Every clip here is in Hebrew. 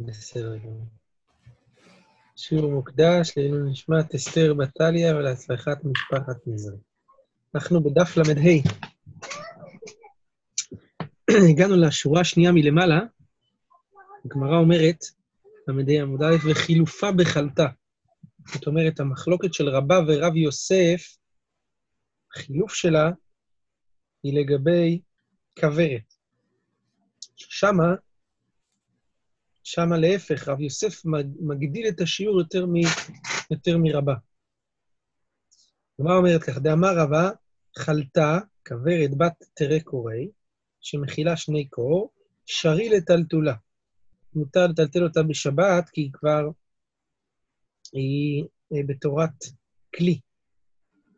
בסדר גמור. שיעור מוקדש לעילוי נשמת אסתר בטליה ולהצלחת משפחת מזרי. אנחנו בדף ל"ה. הגענו לשורה השנייה מלמעלה, הגמרא אומרת, ל"ה עמוד א', וחילופה בחלתה. זאת אומרת, המחלוקת של רבה ורב יוסף, החילוף שלה היא לגבי כוורת. שמה, שמה להפך, רב יוסף מגדיל את השיעור יותר, מ, יותר מרבה. הגמרא אומרת כך, דאמר רבה, חלתה, כוורת בת תרא קורי, שמכילה שני קור, שרי לטלטולה. מותר לטלטל אותה בשבת, כי היא כבר, היא בתורת כלי.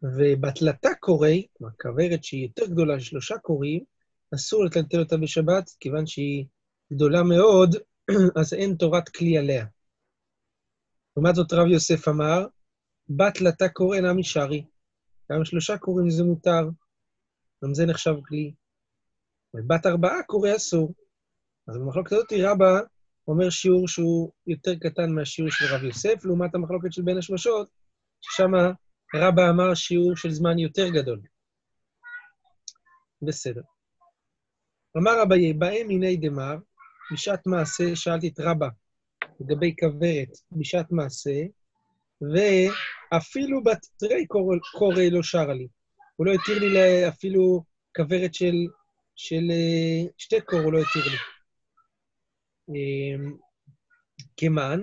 ובתלתה קורי, כלומר, כוורת שהיא יותר גדולה, שלושה קורים, אסור לטלטל אותה בשבת, כיוון שהיא גדולה מאוד, אז אין תורת כלי עליה. לעומת זאת, רב יוסף אמר, בת לתה קורא אינה משרי. גם שלושה קוראים זה מותר, גם זה נחשב כלי. ובת ארבעה קורא אסור. אז במחלוקת הזאת רבא אומר שיעור שהוא יותר קטן מהשיעור של רב יוסף, לעומת המחלוקת של בין השמשות, ששם רבא אמר שיעור של זמן יותר גדול. בסדר. אמר אביי, בהם הנה דמר, בשעת מעשה, שאלתי את רבא לגבי כוורת בשעת מעשה, ואפילו בת תרי קורא לא שרה לי. הוא לא התיר לי אפילו כוורת של, של שתי קור, הוא לא התיר לי. כמן,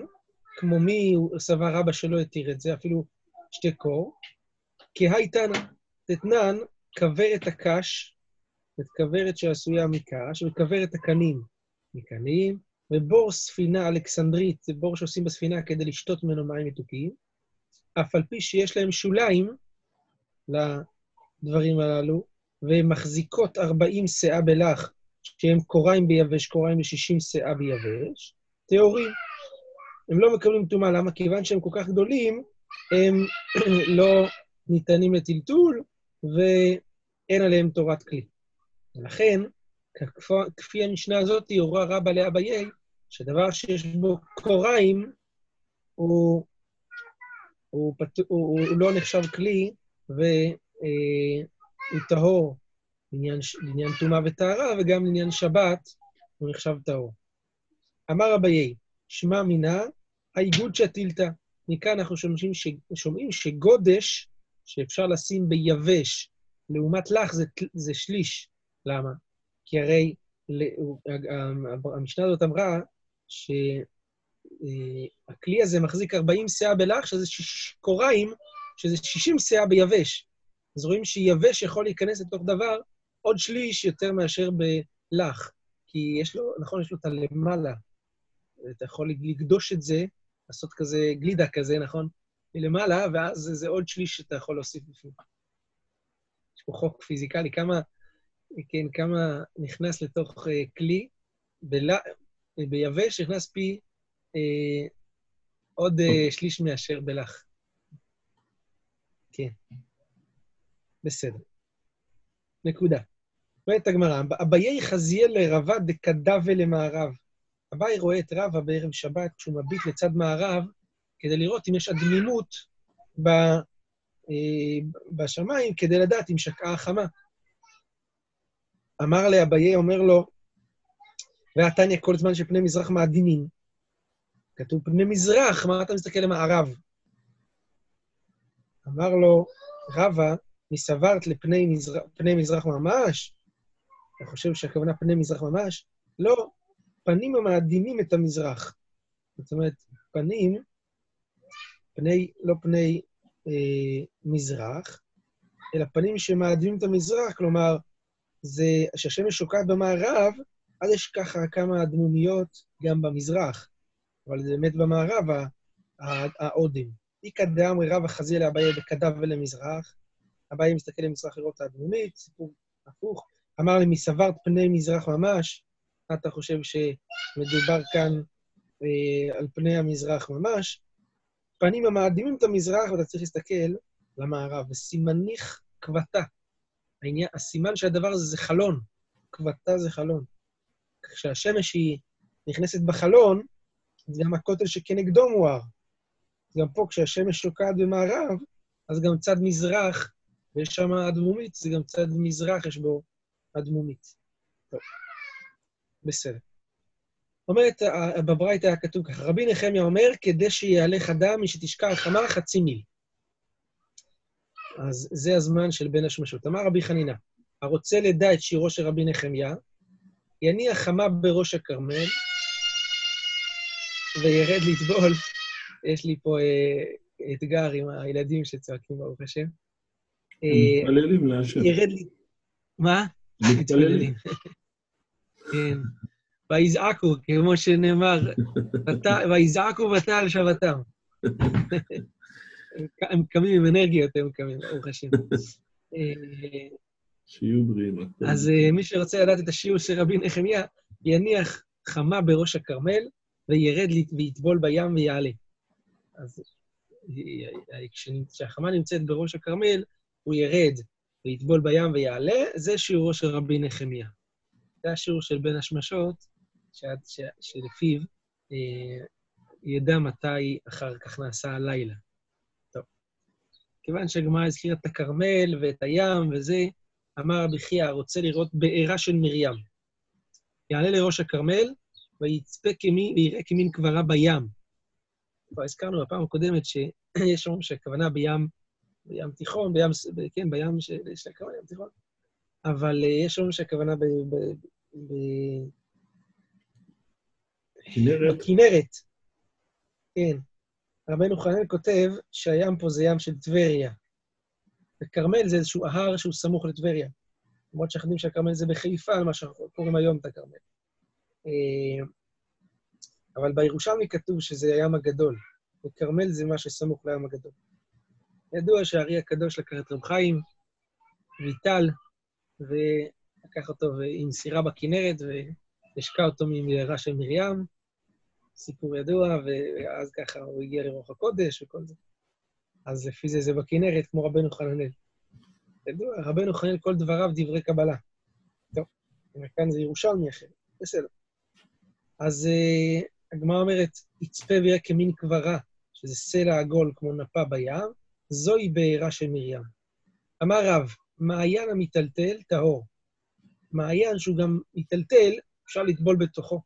כמו מי סבר רבא שלא התיר את זה, אפילו שתי קור, כהייתנא, תתנן כוורת הקש, את כוורת שעשויה מקש, וכוורת הקנים מקנים, ובור ספינה אלכסנדרית, זה בור שעושים בספינה כדי לשתות ממנו מים מתוקים, אף על פי שיש להם שוליים לדברים הללו, והן מחזיקות 40 שאה בלח, שהם קוריים ביבש, קוריים ב-60 שאה ביבש, טהורים. הם לא מקבלים טומאה, למה? כיוון שהם כל כך גדולים, הם לא ניתנים לטלטול, ואין עליהם תורת כלי. ולכן, כפי המשנה הזאת, הורה רבא לאביי, שדבר שיש בו קוריים, הוא, הוא, פת... הוא, הוא לא נחשב כלי, והוא טהור לעניין, טומאה וטהרה, וגם לעניין שבת הוא נחשב טהור. אמר אביי, שמע מינה, האיגוד שתילתא. מכאן אנחנו שומעים, ש... שומעים שגודש, שאפשר לשים ביבש, לעומת לך זה, זה שליש. למה? כי הרי המשנה הזאת אמרה שהכלי הזה מחזיק 40 שאה בלח, שזה קוריים, שזה 60 שאה ביבש. אז רואים שיבש יכול להיכנס לתוך דבר עוד שליש יותר מאשר בלח. כי יש לו, נכון, יש לו את הלמעלה. אתה יכול לגדוש את זה, לעשות כזה גלידה כזה, נכון? מלמעלה, ואז זה עוד שליש שאתה יכול להוסיף בפנים. יש פה חוק פיזיקלי, כמה כן, כמה נכנס לתוך uh, כלי, בל... ביבש נכנס פי uh, עוד uh, שליש מאשר בלח. כן. בסדר. נקודה. אומרת הגמרא, אביי חזיאל לרבה דקדבה למערב. אביי רואה את רבא בערב שבת כשהוא מביט לצד מערב, כדי לראות אם יש אדמימות ב, אה, בשמיים, כדי לדעת אם שקעה החמה. אמר לאביי, אומר לו, והתניא כל זמן שפני מזרח מעדינים. כתוב פני מזרח, מה אתה מסתכל למערב? אמר לו, רבא, מסברת לפני מזרח, פני מזרח ממש? אתה חושב שהכוונה פני מזרח ממש? לא, פנים המאדימים את המזרח. זאת אומרת, פנים, פני, לא פני אה, מזרח, אלא פנים שמאדימים את המזרח, כלומר, זה שהשמש שוקעת במערב, אז יש ככה כמה אדמומיות גם במזרח, אבל זה באמת במערב האודם. איכא דאמרי רבא חזייה לאביי בקדב ולמזרח, אביי מסתכל למזרח לראות את האדמומית, סיפור הפוך. אמר לי, מסברת פני מזרח ממש, אתה חושב שמדובר כאן אה, על פני המזרח ממש? פנים המאדימים את המזרח, ואתה צריך להסתכל למערב, וסימניך כבתה. העניין, הסימן של הדבר הזה זה חלון. כבתה זה חלון. כשהשמש היא נכנסת בחלון, אז גם הכותל שכנגדו מואר. גם פה, כשהשמש שוקעת במערב, אז גם צד מזרח, ויש שם אדמומית, זה גם צד מזרח, יש בו אדמומית. טוב, בסדר. אומרת, בברייתא היה כתוב ככה, רבי נחמיה אומר, כדי שיהלך אדם משתשקע על חמה חצי מיל. אז זה הזמן של בין השמשות. אמר רבי חנינה, הרוצה לדע את שירו של רבי נחמיה, יניח חמה בראש הכרמל, וירד לטבול. יש לי פה אה, אתגר עם הילדים שצועקים, ברוך השם. אה, מתפללים להשם. ירד לי... מה? מתפללים. כן. ויזעקו, כמו שנאמר, ויזעקו ותעל שבתם. הם קמים עם אנרגיות, הם קמים, ברוך השם. אה, שיהיו בריאים. אז אה, מי שרוצה לדעת את השיעור של רבי נחמיה, יניח חמה בראש הכרמל, וירד ויטבול בים ויעלה. אז כשהחמה נמצאת בראש הכרמל, הוא ירד ויטבול בים ויעלה, זה שיעורו של רבי נחמיה. זה השיעור של בין השמשות, שלפיו אה, ידע מתי אחר כך נעשה הלילה. כיוון שהגמרא הזכירה את הכרמל ואת הים וזה, אמר רבי חייא, רוצה לראות בעירה של מרים. יעלה לראש הכרמל, ויצפה כמין, ויראה כמין קברה בים. כבר הזכרנו בפעם הקודמת שיש אומרים שהכוונה בים, בים תיכון, בים, כן, בים של הכוונה בים תיכון, אבל אה, יש אומרים שהכוונה ב... ב, ב כנרת. בכנרת. כן. רבנו חנן כותב שהים פה זה ים של טבריה. וכרמל זה איזשהו ההר שהוא סמוך לטבריה. למרות שאנחנו יודעים שהכרמל זה בחיפה, מה שאנחנו קוראים היום את הכרמל. אה, אבל בירושלמי כתוב שזה הים הגדול, וכרמל זה מה שסמוך לים הגדול. ידוע שהארי הקדוש לקח את רב חיים, ויטל, ולקח אותו עם סירה בכנרת, והשקע אותו ממערה של מרים, סיפור ידוע, ואז ככה הוא הגיע לרוח הקודש וכל זה. אז לפי זה זה בכנרת, כמו רבנו חננאל. ידוע, רבנו חננאל, כל דבריו דברי קבלה. טוב, כאן זה ירושלמי אחר, בסדר. אז uh, הגמרא אומרת, יצפה ויראה כמין קברה, שזה סלע עגול כמו נפה בים, זוהי בעירה של מרים. אמר רב, מעיין המיטלטל טהור. מעיין שהוא גם מיטלטל, אפשר לטבול בתוכו.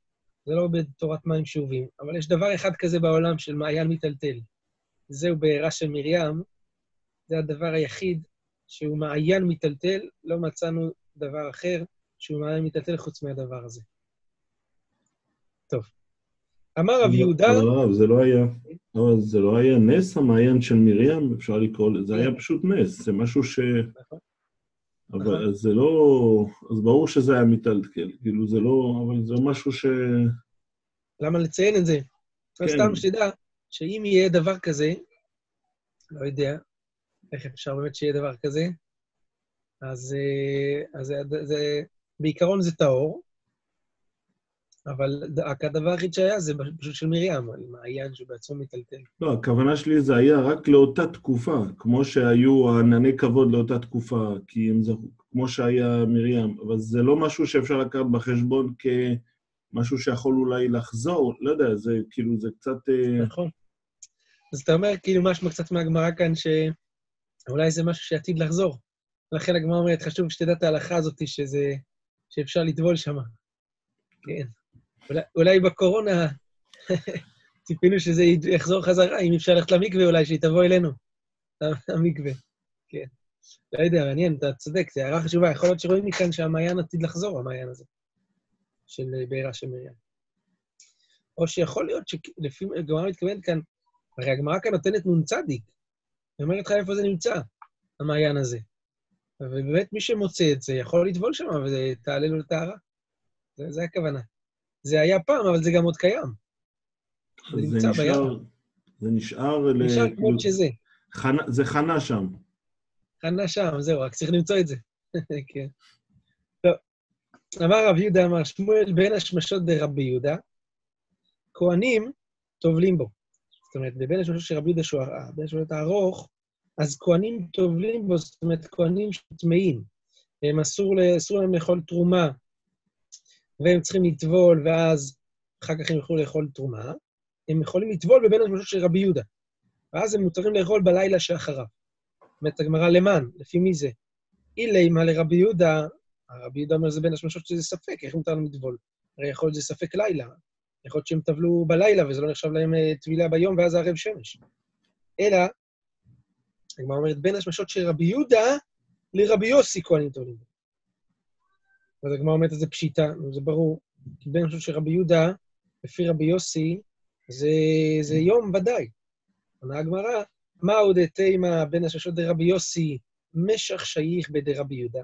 זה לא בתורת מים שאובים, אבל יש דבר אחד כזה בעולם של מעיין מיטלטל. זהו בעירה של מרים, זה הדבר היחיד שהוא מעיין מיטלטל, לא מצאנו דבר אחר שהוא מעיין מיטלטל חוץ מהדבר הזה. טוב. אמר רב יהודה... אבל הרב, זה לא היה... אבל זה לא היה נס המעיין של מרים, אפשר לקרוא לזה, זה היה כן. פשוט נס, זה משהו ש... נכון. אבל זה לא... אז ברור שזה היה מיטלטל, כאילו זה לא... אבל זה משהו ש... למה לציין את זה? כן. סתם שתדע שאם יהיה דבר כזה, לא יודע איך אפשר באמת שיהיה דבר כזה, אז, אה, אז זה, זה, בעיקרון זה טהור, אבל רק הדבר היחיד שהיה זה פשוט של מרים, על מעיין שבעצמו מיטלטל. לא, הכוונה שלי זה היה רק לאותה תקופה, כמו שהיו ענני כבוד לאותה תקופה, כי הם זכו, כמו שהיה מרים, אבל זה לא משהו שאפשר לקחת בחשבון כמשהו שיכול אולי לחזור, לא יודע, זה כאילו, זה קצת... אה, נכון. אז אתה אומר, כאילו, משמע קצת מהגמרא כאן, שאולי זה משהו שעתיד לחזור. לכן הגמרא אומרת, חשוב שתדע את ההלכה הזאת, שזה... שאפשר לטבול שם. כן. אולי, אולי בקורונה ציפינו שזה יחזור חזרה, אם אפשר ללכת למקווה אולי, שהיא תבוא אלינו, המקווה. כן. לא יודע, מעניין, אתה צודק, זו הערה חשובה. יכול להיות שרואים מכאן שהמעיין עתיד לחזור, המעיין הזה, של בעירה של מרים. או שיכול להיות שלפי, הגמרא מתכוונת כאן, הרי הגמרא כאן נותנת נ"צ, היא אומרת לך איפה זה נמצא, המעיין הזה. ובאמת, מי שמוצא את זה יכול לטבול שם ותעלה לו לטהרה. זה הכוונה. זה היה פעם, אבל זה גם עוד קיים. זה זה נמצא נשאר, בים. זה נשאר ל... נשאר כאילו, כמו שזה. חנה, זה חנה שם. חנה שם, זהו, רק צריך למצוא את זה. כן. טוב. אמר רב יהודה, אמר שמואל, בין השמשות דרבי יהודה, כהנים טובלים בו. זאת אומרת, בבין השמשות של רבי יהודה, שהוא ה- בין השמשות הארוך, אז כהנים טובלים בו, זאת אומרת, כהנים שטמאים. הם אסור, ל- אסור להם לאכול תרומה, והם צריכים לטבול, ואז אחר כך הם יוכלו לאכול תרומה. הם יכולים לטבול בבין השמשות של רבי יהודה. ואז הם מותרים לאכול בלילה שאחריו. אומרת הגמרא למען, לפי מי זה? אילי מה לרבי יהודה, הרבי יהודה אומר זה בין השמשות שזה ספק, איך מותר להם לטבול? הרי יכול להיות שזה ספק לילה. יכול להיות שהם טבלו בלילה וזה לא נחשב להם אה, טבילה ביום ואז ערב שמש. אלא, הגמרא אומרת, בין השמשות של רבי יהודה לרבי יוסי כהנים טובלים. אז הגמרא אומרת את זה פשיטה, זה ברור. כי בין השמשות של רבי יהודה, לפי רבי יוסי, זה, זה יום ודאי. עונה הגמרא, מה עוד תימא בין השמשות דרבי יוסי משך שייך בדרבי יהודה?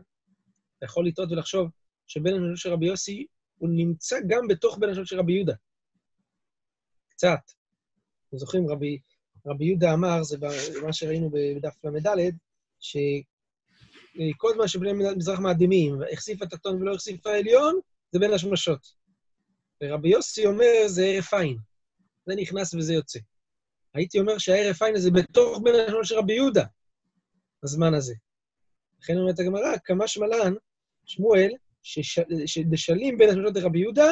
אתה יכול לטעות ולחשוב שבין השמשות של רבי יוסי הוא נמצא גם בתוך בין השמשות של רבי יהודה. קצת. אתם זוכרים, רבי, רבי יהודה אמר, זה מה שראינו בדף ל"ד, שכל זמן שבני מזרח מאדימים, החשיף התחתון ולא החשיף העליון, זה בין השמשות. ורבי יוסי אומר, זה הרף עין. זה נכנס וזה יוצא. הייתי אומר שההרף עין הזה בתוך בין השמשות של רבי יהודה, הזמן הזה. לכן אומרת הגמרא, כמה שמלן, שמואל, שדשלים בין השמשות לרבי יהודה,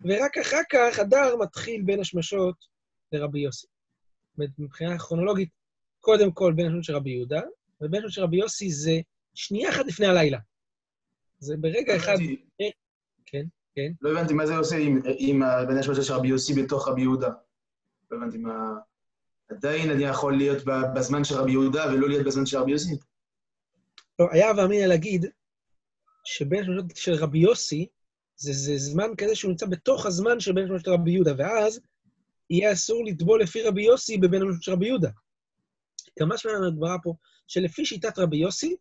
ורק אחר כך הדר מתחיל בין השמשות לרבי יוסי. זאת אומרת, מבחינה כרונולוגית, קודם כל בין השמשות של רבי יהודה, ובין השמשות של רבי יוסי זה שנייה אחת לפני הלילה. זה ברגע אחד... כן, כן. לא הבנתי מה זה עושה עם, בין השמשות של רבי יוסי בתוך רבי יהודה. לא הבנתי מה... עדיין אני יכול להיות בזמן של רבי יהודה ולא להיות בזמן של רבי יוסי? לא, היה ואמינא להגיד שבין השמשות של רבי יוסי, זה, זה זמן כזה שהוא נמצא בתוך הזמן של בין השמשות של רבי יהודה, ואז יהיה אסור לטבול לפי רבי יוסי בבין השמשות של רבי יהודה. כמה שמונה הגברה פה, שלפי שיטת רבי יוסי,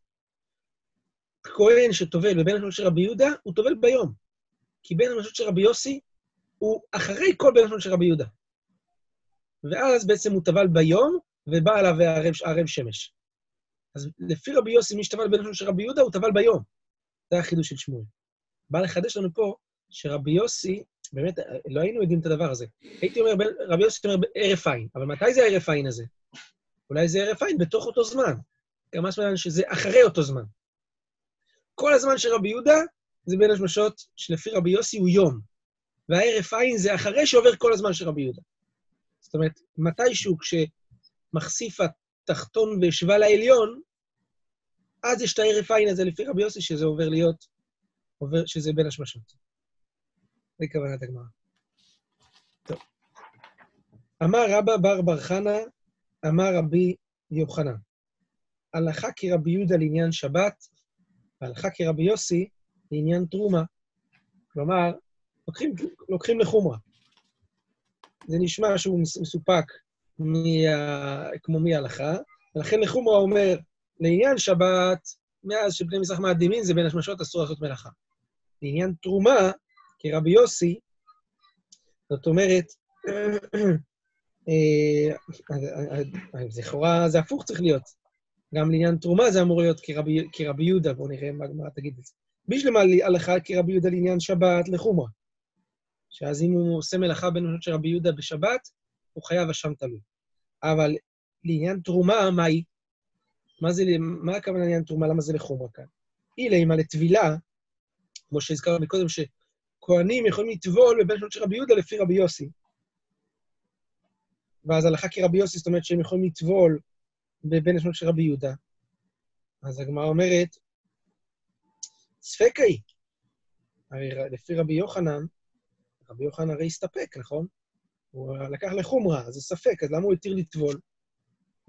כהן שטובל בבין השמשות של רבי יהודה, הוא טובל ביום. כי בין השמשות של רבי יוסי הוא אחרי כל בין השמשות של רבי יהודה. ואז בעצם הוא טבל ביום, ובא עליו הערב שמש. אז לפי רבי יוסי, מי שטבל בין השמשות של רבי יהודה, הוא טבל ביום. זה החידוש של שמואל. בא לחדש לנו פה שרבי יוסי, באמת, לא היינו יודעים את הדבר הזה. הייתי אומר, רבי יוסי אומר ערף עין, אבל מתי זה הערף עין הזה? אולי זה ערף עין בתוך אותו זמן. גם משמע שזה אחרי אותו זמן. כל הזמן של רבי יהודה זה בין השמשות שלפי רבי יוסי הוא יום. והערף עין זה אחרי שעובר כל הזמן של רבי יהודה. זאת אומרת, מתישהו כשמחשיף התחתון והשווה לעליון, אז יש את הערף עין הזה לפי רבי יוסי, שזה עובר להיות, עובר, שזה בין השמשות. זה כוונת הגמרא. אמר רבא בר בר חנה, אמר רבי יוחנן, הלכה כרבי יהודה לעניין שבת, והלכה כרבי יוסי לעניין תרומה. כלומר, לוקחים, לוקחים לחומרה. זה נשמע שהוא מסופק מה, כמו מהלכה, ולכן לחומרה אומר, לעניין שבת, מאז שבני מזרח מאדימים זה בין השמשות אסור לעשות מלאכה. לעניין תרומה, כרבי יוסי, זאת אומרת, אה, לכאורה זה הפוך צריך להיות. גם לעניין תרומה זה אמור להיות כרבי, כרבי יהודה, בואו נראה מה הגמרא תגיד את זה. בשלמה הלכה כרבי יהודה לעניין שבת לחומרה. שאז אם הוא עושה מלאכה השמשות של רבי יהודה בשבת, הוא חייב אשם תלוי. אבל לעניין תרומה, מה היא? מה זה, מה הכוונה לעניין תרומה? למה זה לחומרה כאן? אילה, אם על טבילה, כמו שהזכרנו קודם, שכהנים יכולים לטבול שנות של רבי יהודה לפי רבי יוסי. ואז הלכה כרבי יוסי, זאת אומרת שהם יכולים לטבול בבין השנות של רבי יהודה. אז הגמרא אומרת, ספקה היא. הרי לפי רבי יוחנן, רבי יוחנן הרי הסתפק, נכון? הוא לקח לחומרה, אז זה ספק, אז למה הוא התיר לטבול?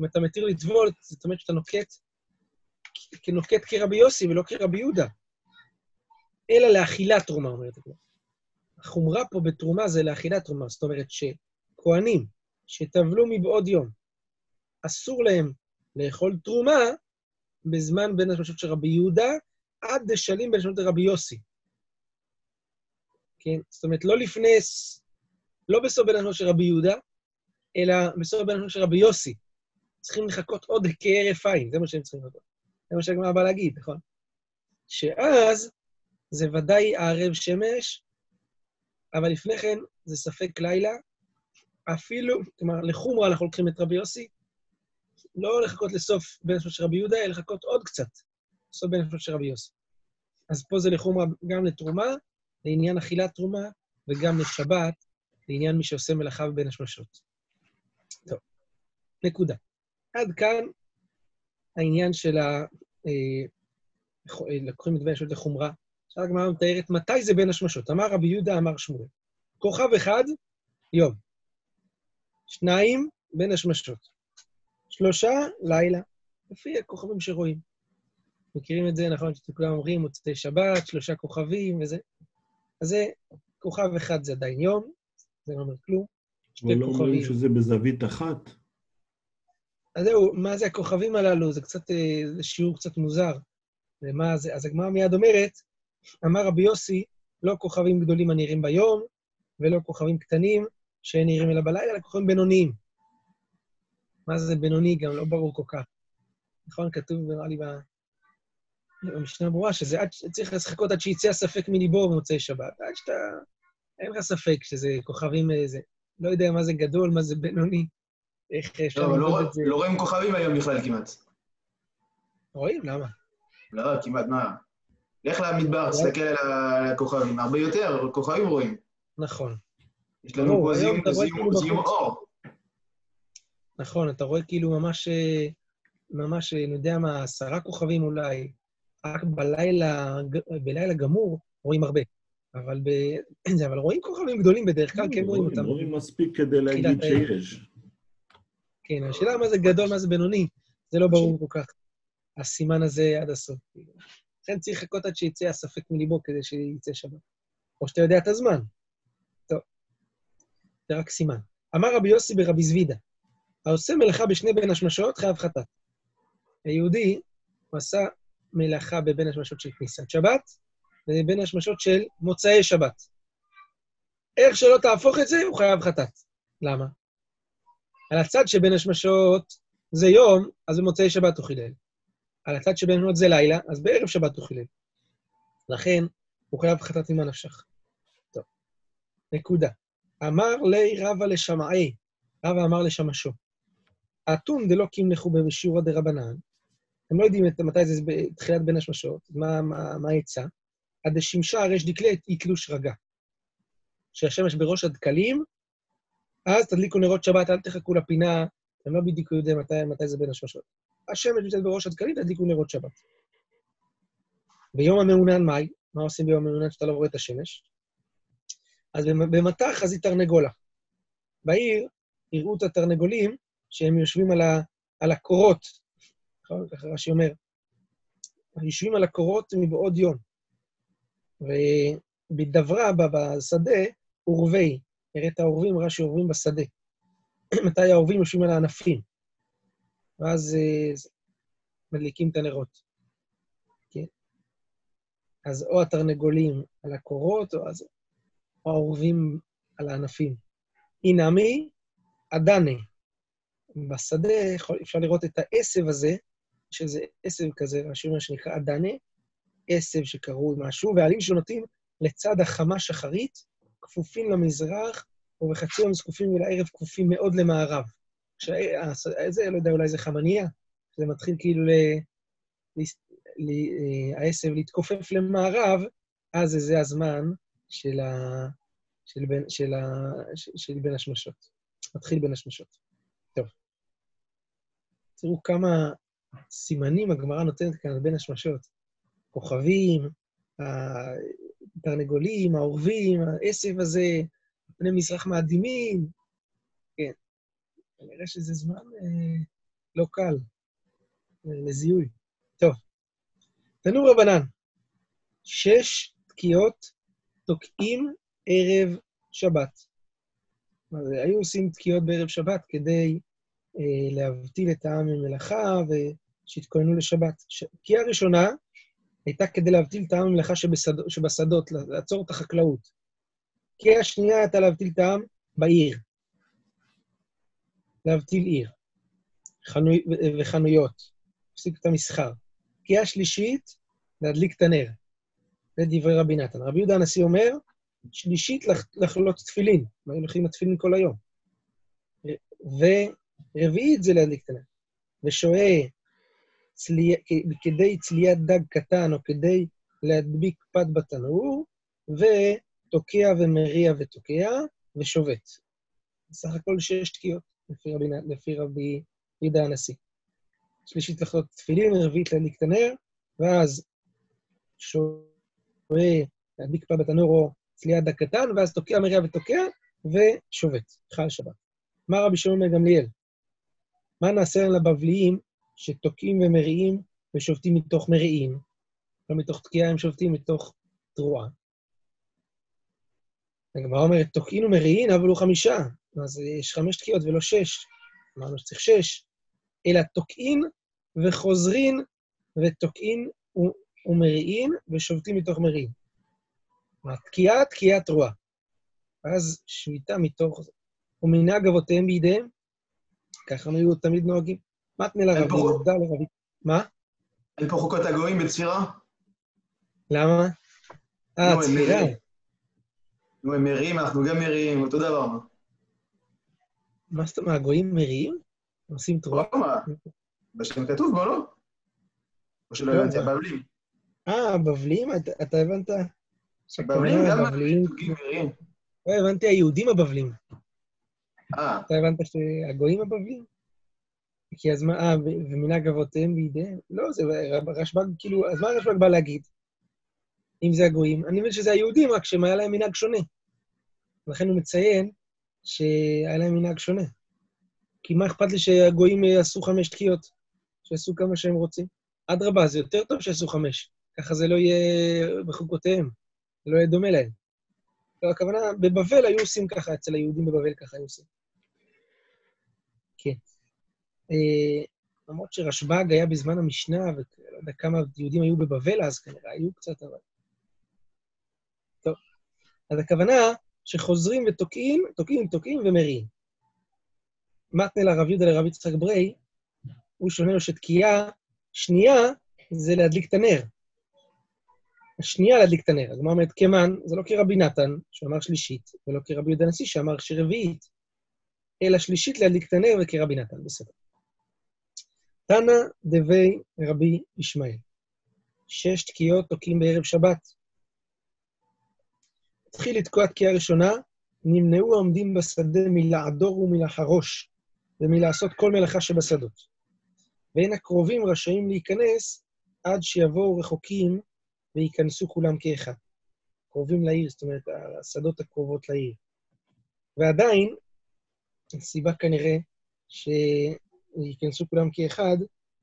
אם אתה מתיר לטבול, זאת אומרת שאתה נוקט, נוקט כרבי יוסי ולא כרבי יהודה. אלא לאכילת תרומה, אומרת הגמרא. החומרה פה בתרומה זה לאכילת תרומה, זאת אומרת שכהנים שטבלו מבעוד יום, אסור להם לאכול תרומה בזמן בין השמשות של רבי יהודה עד דשלים בין השמשות לרבי יוסי. כן? זאת אומרת, לא לפני, לא בסוף בין השמשות של רבי יהודה, אלא בסוף בין השמשות של רבי יוסי. צריכים לחכות עוד כהרף עין, זה מה שהם צריכים לחכות. זה מה שהגמרא באה להגיד, נכון? שאז זה ודאי הערב שמש, אבל לפני כן זה ספק לילה, אפילו, כלומר, לחומרה אנחנו לוקחים את רבי יוסי, לא לחכות לסוף השמות של רבי יהודה, אלא לחכות עוד קצת, לסוף השמות של רבי יוסי. אז פה זה לחומרה גם לתרומה, לעניין אכילת תרומה, וגם לשבת, לעניין מי שעושה מלאכה בין השמשות. טוב, נקודה. עד כאן העניין של ה... לקוחים את בין השמשות לחומרה. עכשיו הגמרא מתארת מתי זה בין השמשות. אמר רבי יהודה, אמר שמואל. כוכב אחד, יום. שניים, בין השמשות. שלושה, לילה. לפי הכוכבים שרואים. מכירים את זה, נכון, שכולם אומרים, מוצאי שבת, שלושה כוכבים וזה. אז זה, כוכב אחד זה עדיין יום, זה לא אומר כלום. אבל לא אומרים שזה בזווית אחת. אז זהו, מה זה הכוכבים הללו? זה קצת, אה, זה שיעור קצת מוזר. ומה זה? אז הגמרא מיד אומרת, אמר רבי יוסי, לא כוכבים גדולים הנראים ביום, ולא כוכבים קטנים שנראים אלא בלילה, אלא כוכבים בינוניים. מה זה בינוני? גם לא ברור כל כך. נכון? כתוב, נראה לי, במשנה ברורה, שזה עד, צריך לחכות עד שיצא הספק מליבו במוצאי שבת. עד שאתה... אין לך ספק שזה כוכבים איזה... אה, לא יודע מה זה גדול, מה זה בינוני. איך אפשר לא, לא, את זה. לא רואים כוכבים היום בכלל כמעט. רואים? למה? לא, כמעט, מה? לך למדבר, תסתכל על הכוכבים. הרבה יותר כוכבים רואים. נכון. יש לנו פה זיהום כאילו אור. נכון, אתה רואה כאילו ממש, אה, ממש, אני יודע מה, עשרה כוכבים אולי. רק בלילה, בלילה גמור רואים הרבה. אבל, ב... אבל רואים כוכבים גדולים בדרך כלל, כן רואים אותם. רואים מספיק כדי להגיד שיש. כן, השאלה מה זה גדול, מה זה בינוני, זה לא ברור כל כך, הסימן הזה עד הסוף. לכן צריך לחכות עד שיצא הספק מליבו כדי שיצא שבת. או שאתה יודע את הזמן. טוב, זה רק סימן. אמר רבי יוסי ברבי זבידה, העושה מלאכה בשני בין השמשות חייב חטאת. היהודי, הוא עשה מלאכה בבין השמשות של כניסת שבת, ובין השמשות של מוצאי שבת. איך שלא תהפוך את זה, הוא חייב חטאת. למה? על הצד שבין השמשות זה יום, אז במוצאי שבת הוא חילל. על הצד שבין השמשות זה לילה, אז בערב שבת הוא חילל. לכן, הוא חייב חטאת ממה נפשך. טוב, נקודה. אמר לי רבא לשמעי, רבא אמר לשמשו. אתון דלא קימלכו בשיעורא דרבנן, הם לא יודעים מתי זה בתחילת בין השמשות, מה העצה? עד השמשה הרש דקלט היא תלוש רגע. כשהשמש בראש הדקלים, אז תדליקו נרות שבת, אל תחכו לפינה, אתם לא בדיוק יודעים מתי, מתי זה בין השמשות. השמש נמצאת בראש הדקלים, תדליקו נרות שבת. ביום המעונן מאי, מה עושים ביום המעונן כשאתה לא רואה את השמש? אז במטח היא תרנגולה. בעיר יראו את התרנגולים שהם יושבים על, ה, על הקורות? ככה רש"י אומר, יושבים על הקורות מבעוד יום. ובדברה, בשדה, עורבי. נראה את העורבים, רש"י עורבים בשדה. מתי העורבים יושבים על הענפים. ואז אה, מדליקים את הנרות. כן? אז או התרנגולים על הקורות, או, אז, העורבים על הענפים. אינמי, אדנה. בשדה יכול, אפשר לראות את העשב הזה, יש איזה עשב כזה, רש"י אומר שנקרא אדנה, עשב שקרוי משהו, והעלים שנוטים לצד החמה שחרית, כפופים למזרח, ובחצי יום זקופים אל הערב כפופים מאוד למערב. זה, לא יודע, אולי זה חמניה, זה מתחיל כאילו ל... ל... ל... העשב להתכופף למערב, אז זה הזמן של, ה... של, בין... של, ה... של בין השמשות. מתחיל בין השמשות. תראו כמה סימנים הגמרא נותנת כאן בין השמשות. כוכבים, התרנגולים, העורבים, העשב הזה, פני מזרח מאדימים. כן, כנראה שזה זמן אה, לא קל אה, לזיהוי. טוב, תנו רבנן, שש תקיעות תוקעים ערב שבת. אז היו עושים תקיעות בערב שבת כדי להבטיל את העם ממלאכה ושיתכוננו לשבת. תקיעה ראשונה הייתה כדי להבטיל את העם ממלאכה שבשד... שבשדות, לעצור את החקלאות. כי השנייה הייתה להבטיל את העם בעיר. להבטיל עיר. חנו... וחנויות. להפסיק את המסחר. כי השלישית, להדליק את הנר. זה דברי רבי נתן. רבי יהודה הנשיא אומר, שלישית לחלות תפילין. היו הולכים לתפילין כל היום. ורביעית זה להדליק את הנר. ושוהה צלי... כדי צליית דג קטן או כדי להדביק פת בתנור, ותוקע ומריע ותוקע, ושובת. בסך הכל שש תקיעות, לפי רבי, לפי רבי יהודה הנשיא. שלישית לחלות תפילין, רביעית להדליק את הנר, ואז שובה, להדליק פה בתנור או צליית דק קטן, ואז תוקע מריע ותוקע, ושובת, חל שבת. מה רבי שמעון בן גמליאל? מה נעשה לבבליים שתוקעים ומריעים ושובתים מתוך מריעים? לא מתוך תקיעה הם שובתים, מתוך תרועה. הגמרא אומרת, תוקעין ומריעין, אבל הוא חמישה. אז יש חמש תקיעות ולא שש. אמרנו שצריך שש. אלא תוקעין וחוזרין ותוקעין ומריעין ושובתים מתוך מריעין. כלומר, תקיעה, תקיעה תרועה. ואז שביתה מתוך... ומנהג אבותיהם בידיהם, ככה הם היו תמיד נוהגים. מתנה לרבי, עובדה לרבי. מה? אין פה חוקות הגויים בצפירה? למה? אה, צפירה. נו, הם מריעים, אנחנו גם מריעים, אותו דבר, מה? זאת אומרת, הגויים מריעים? עושים תרועה? לא, מה? בשם כתוב בו, לא? או שלא הבנתי, הבבלים. אה, הבבלים? אתה הבנת? הבבלים גם מריעים. לא, הבנתי, היהודים הבבלים. אה. אתה הבנת שהגויים הבבלים? כי אז מה, אה, ומנהג אבותיהם בידיהם? לא, זה רשב"ג, כאילו, אז מה רשב"ג בא להגיד? אם זה הגויים? אני מבין שזה היהודים, רק שהם היה להם מנהג שונה. לכן הוא מציין שהיה להם מנהג שונה. כי מה אכפת לי שהגויים יעשו חמש תחיות? שיעשו כמה שהם רוצים. אדרבה, זה יותר טוב שיעשו חמש. ככה זה לא יהיה בחוקותיהם, זה לא יהיה דומה להם. לא, הכוונה, בבבל היו עושים ככה, אצל היהודים בבבל ככה היו עושים. כן. אה, למרות שרשב"ג היה בזמן המשנה, ולא יודע כמה יהודים היו בבבל אז, כנראה היו קצת, אבל... טוב. אז הכוונה שחוזרים ותוקעים, תוקעים, תוקעים ומריעים. מתנה לרב יהודה לרב יצחק ברי, הוא שונה לו שתקיעה שנייה זה להדליק את הנר. השנייה להדליק את הנר. הגמרא אומרת, כמן, זה לא כרבי נתן, שאמר שלישית, ולא כרבי יהודה הנשיא, שאמר שרביעית, אלא שלישית להדליק את הנר וכרבי נתן, בסדר. תנא דבי רבי ישמעאל. שש תקיעות תוקעים בערב שבת. התחיל לתקוע תקיעה ראשונה, נמנעו העומדים בשדה מלעדור ומלחרוש, ומלעשות כל מלאכה שבשדות. ואין הקרובים רשאים להיכנס עד שיבואו רחוקים וייכנסו כולם כאחד. קרובים לעיר, זאת אומרת, השדות הקרובות לעיר. ועדיין, הסיבה כנראה שייכנסו כולם כאחד,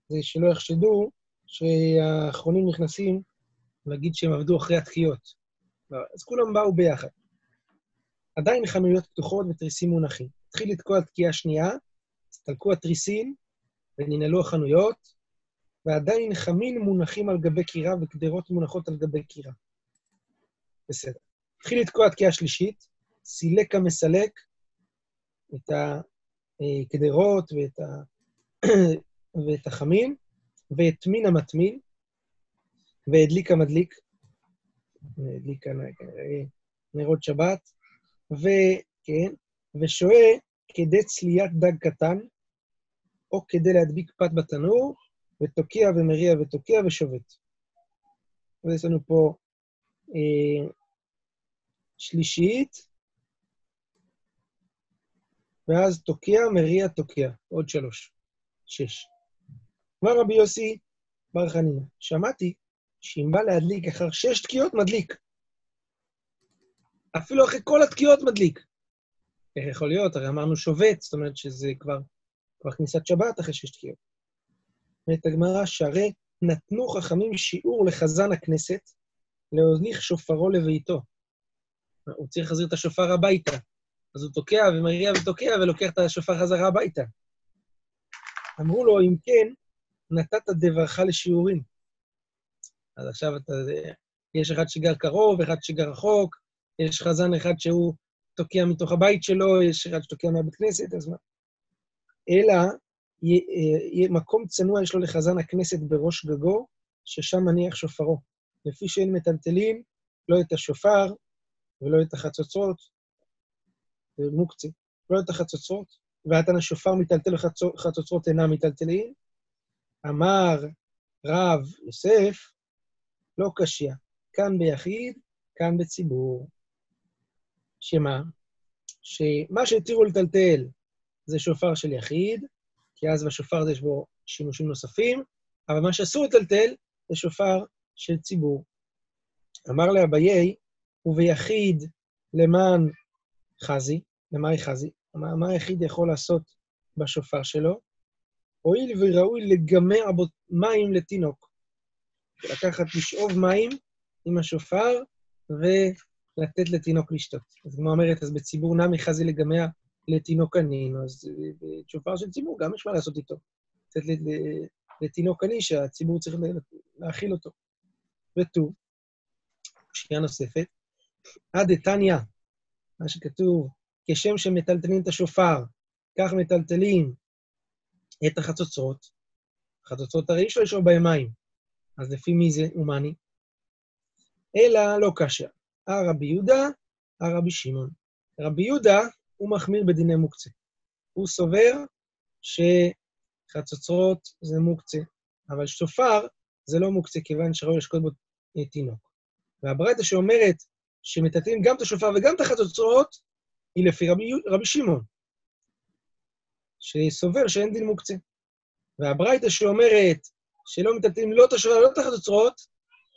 זה שלא יחשדו שהאחרונים נכנסים להגיד שהם עבדו אחרי התחיות. אז כולם באו ביחד. עדיין חנויות פתוחות ותריסים מונחים. התחיל לתקוע תקיעה שנייה, הסתלקו התריסים וננעלו החנויות, ועדיין חמין מונחים על גבי קירה וקדרות מונחות על גבי קירה. בסדר. התחיל לתקוע תקיעה שלישית, סילק המסלק את הקדרות ואת, ה... ואת החמין, והטמין המטמין, והדליק המדליק, הדליק כנראה נרות שבת, וכן, ושוהה כדי צליית דג קטן, או כדי להדביק פת בתנור, ותוקיע ומריע ותוקיע ושובת. אז יש לנו פה אה, שלישית, ואז תוקיע, מריע, תוקיע. עוד שלוש. שש. אמר רבי יוסי בר חנינא, שמעתי שאם בא להדליק אחר שש תקיעות, מדליק. אפילו אחרי כל התקיעות מדליק. איך יכול להיות? הרי אמרנו שובת, זאת אומרת שזה כבר, כבר כניסת שבת אחרי שש תקיעות. אומרת הגמרא, שהרי נתנו חכמים שיעור לחזן הכנסת להוליך שופרו לביתו. הוא צריך להחזיר את השופר הביתה. אז הוא תוקע ומריע ותוקע ולוקח את השופר חזרה הביתה. אמרו לו, אם כן, נתת דברך לשיעורים. אז עכשיו אתה... יש אחד שגר קרוב, אחד שגר רחוק, יש חזן אחד שהוא תוקע מתוך הבית שלו, יש אחד שתוקע מהבית כנסת, אז מה? אלא יהיה מקום צנוע יש לו לחזן הכנסת בראש גגו, ששם מניח שופרו. לפי שאין מטלטלים, לא את השופר ולא את החצוצרות, מוקצה, לא את החצוצרות, ועתן השופר מטלטל וחצוצרות אינם מטלטלים. אמר רב יוסף, לא קשיא, כאן ביחיד, כאן בציבור. שמה? שמה שהתירו לטלטל זה שופר של יחיד, כי אז בשופר הזה יש בו שימושים נוספים, אבל מה שאסור לטלטל זה שופר של ציבור. אמר לאביי, וביחיד למען חזי, למאי חזי, מה, מה היחיד יכול לעשות בשופר שלו? הואיל וראוי לגמע בו מים לתינוק. לקחת, לשאוב מים עם השופר ולתת לתינוק לשתות. אז כמו אומרת, אז בציבור נמי חזי לגמע לתינוק ענין, אז בשופר של ציבור גם יש מה לעשות איתו. לתת לתינוק עני שהציבור צריך להאכיל אותו. ותו, שנייה נוספת, עד דתניא, מה שכתוב, כשם שמטלטלים את השופר, כך מטלטלים את החצוצרות. החצוצרות הרי אי אפשר בהם מים, אז לפי מי זה הומני? אלא לא קשה. הרבי יהודה, הרבי שמעון. רבי יהודה, הוא מחמיר בדיני מוקצה. הוא סובר שחצוצרות זה מוקצה, אבל שופר זה לא מוקצה, כיוון שראוי לשקוט בו תינוק. והברייתא שאומרת שמטאטאים גם את השופר וגם את החצוצרות, היא לפי רבי, רבי שמעון, שסובר שאין דין מוקצה. והברייתא שאומרת שלא מטאטאים לא את ולא את החצוצרות,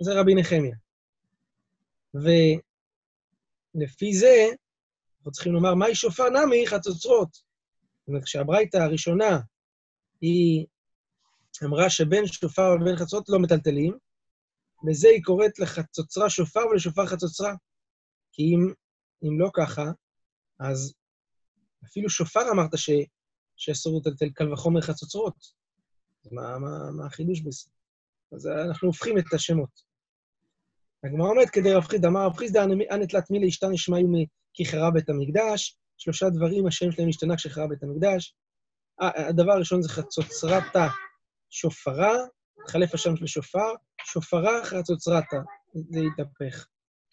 זה רבי נחמיה. ולפי זה, אנחנו צריכים לומר, מהי שופר נמי חצוצרות? זאת אומרת, כשהברייתא הראשונה, היא אמרה שבין שופר ובין חצוצרות לא מטלטלים, בזה היא קוראת לחצוצרה שופר ולשופר חצוצרה. כי אם, אם לא ככה, אז אפילו שופר אמרת ש, שאסור לטלטל קל וחומר חצוצרות. מה, מה, מה החידוש בזה? אז אנחנו הופכים את השמות. הגמרא אומרת כדי רב חיסדא, אמר רב חיסדא, אנא תלת מילי השתנה נשמעו כי חרב בית המקדש, שלושה דברים השם שלהם השתנה כשחרב בית המקדש. הדבר הראשון זה חצוצרתה שופרה, התחלף השם של שופר, שופרה חצוצרתה, זה התהפך.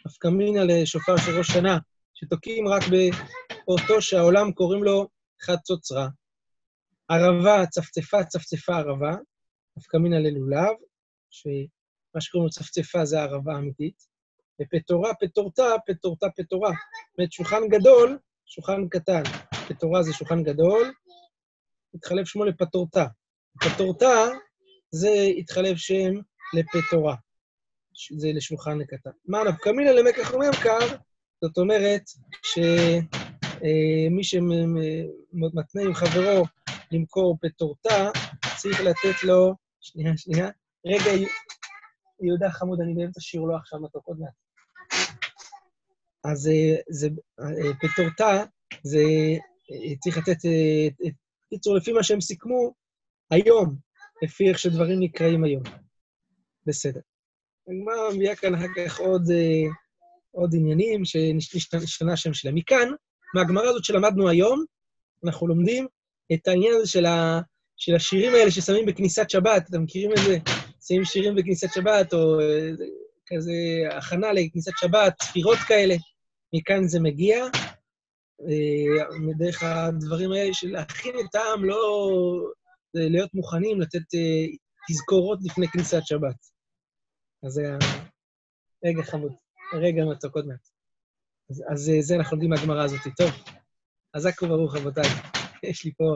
נפקא מינא לשופר של ראש שנה, שתוקעים רק באותו שהעולם קוראים לו חצוצרה. ערבה, צפצפה, צפצפה ערבה, נפקא מינא ללולב, שמה שקוראים לו צפצפה זה הערבה האמיתית, ופטורה, פטורתה, פטורתה, פטורה. זאת אומרת, שולחן גדול, שולחן קטן. פטורה זה שולחן גדול, התחלף שמו לפטורתה. פטורתה זה התחלף שם לפטורה. זה לשולחן קטן. מה נפקא מינא למקח וממכר, זאת אומרת שמי שמתנה עם חברו למכור פטורתה, צריך לתת לו... שנייה, שנייה. רגע, יהודה חמוד, אני באמצע שיעור לו עכשיו מתוק, עוד מעט. אז זה, פטורתה, זה צריך לתת... בקיצור, לפי מה שהם סיכמו, היום, לפי איך שדברים נקראים היום. בסדר. הגמרא מביאה כאן אחר כך עוד, אה, עוד עניינים שנשתנה השם שלהם. מכאן, מהגמרא הזאת שלמדנו היום, אנחנו לומדים את העניין הזה של, ה, של השירים האלה ששמים בכניסת שבת. אתם מכירים את זה? שמים שירים בכניסת שבת, או אה, כזה הכנה לכניסת שבת, ספירות כאלה. מכאן זה מגיע. אה, מדרך הדברים האלה של להכין את העם, לא... להיות מוכנים לתת תזכורות לפני כניסת שבת. אז זה היה... רגע חמוד, רגע מתוק עוד מעט. אז, אז זה אנחנו לומדים מהגמרא הזאת. טוב, חזק וברוך, רבותיי. יש לי פה...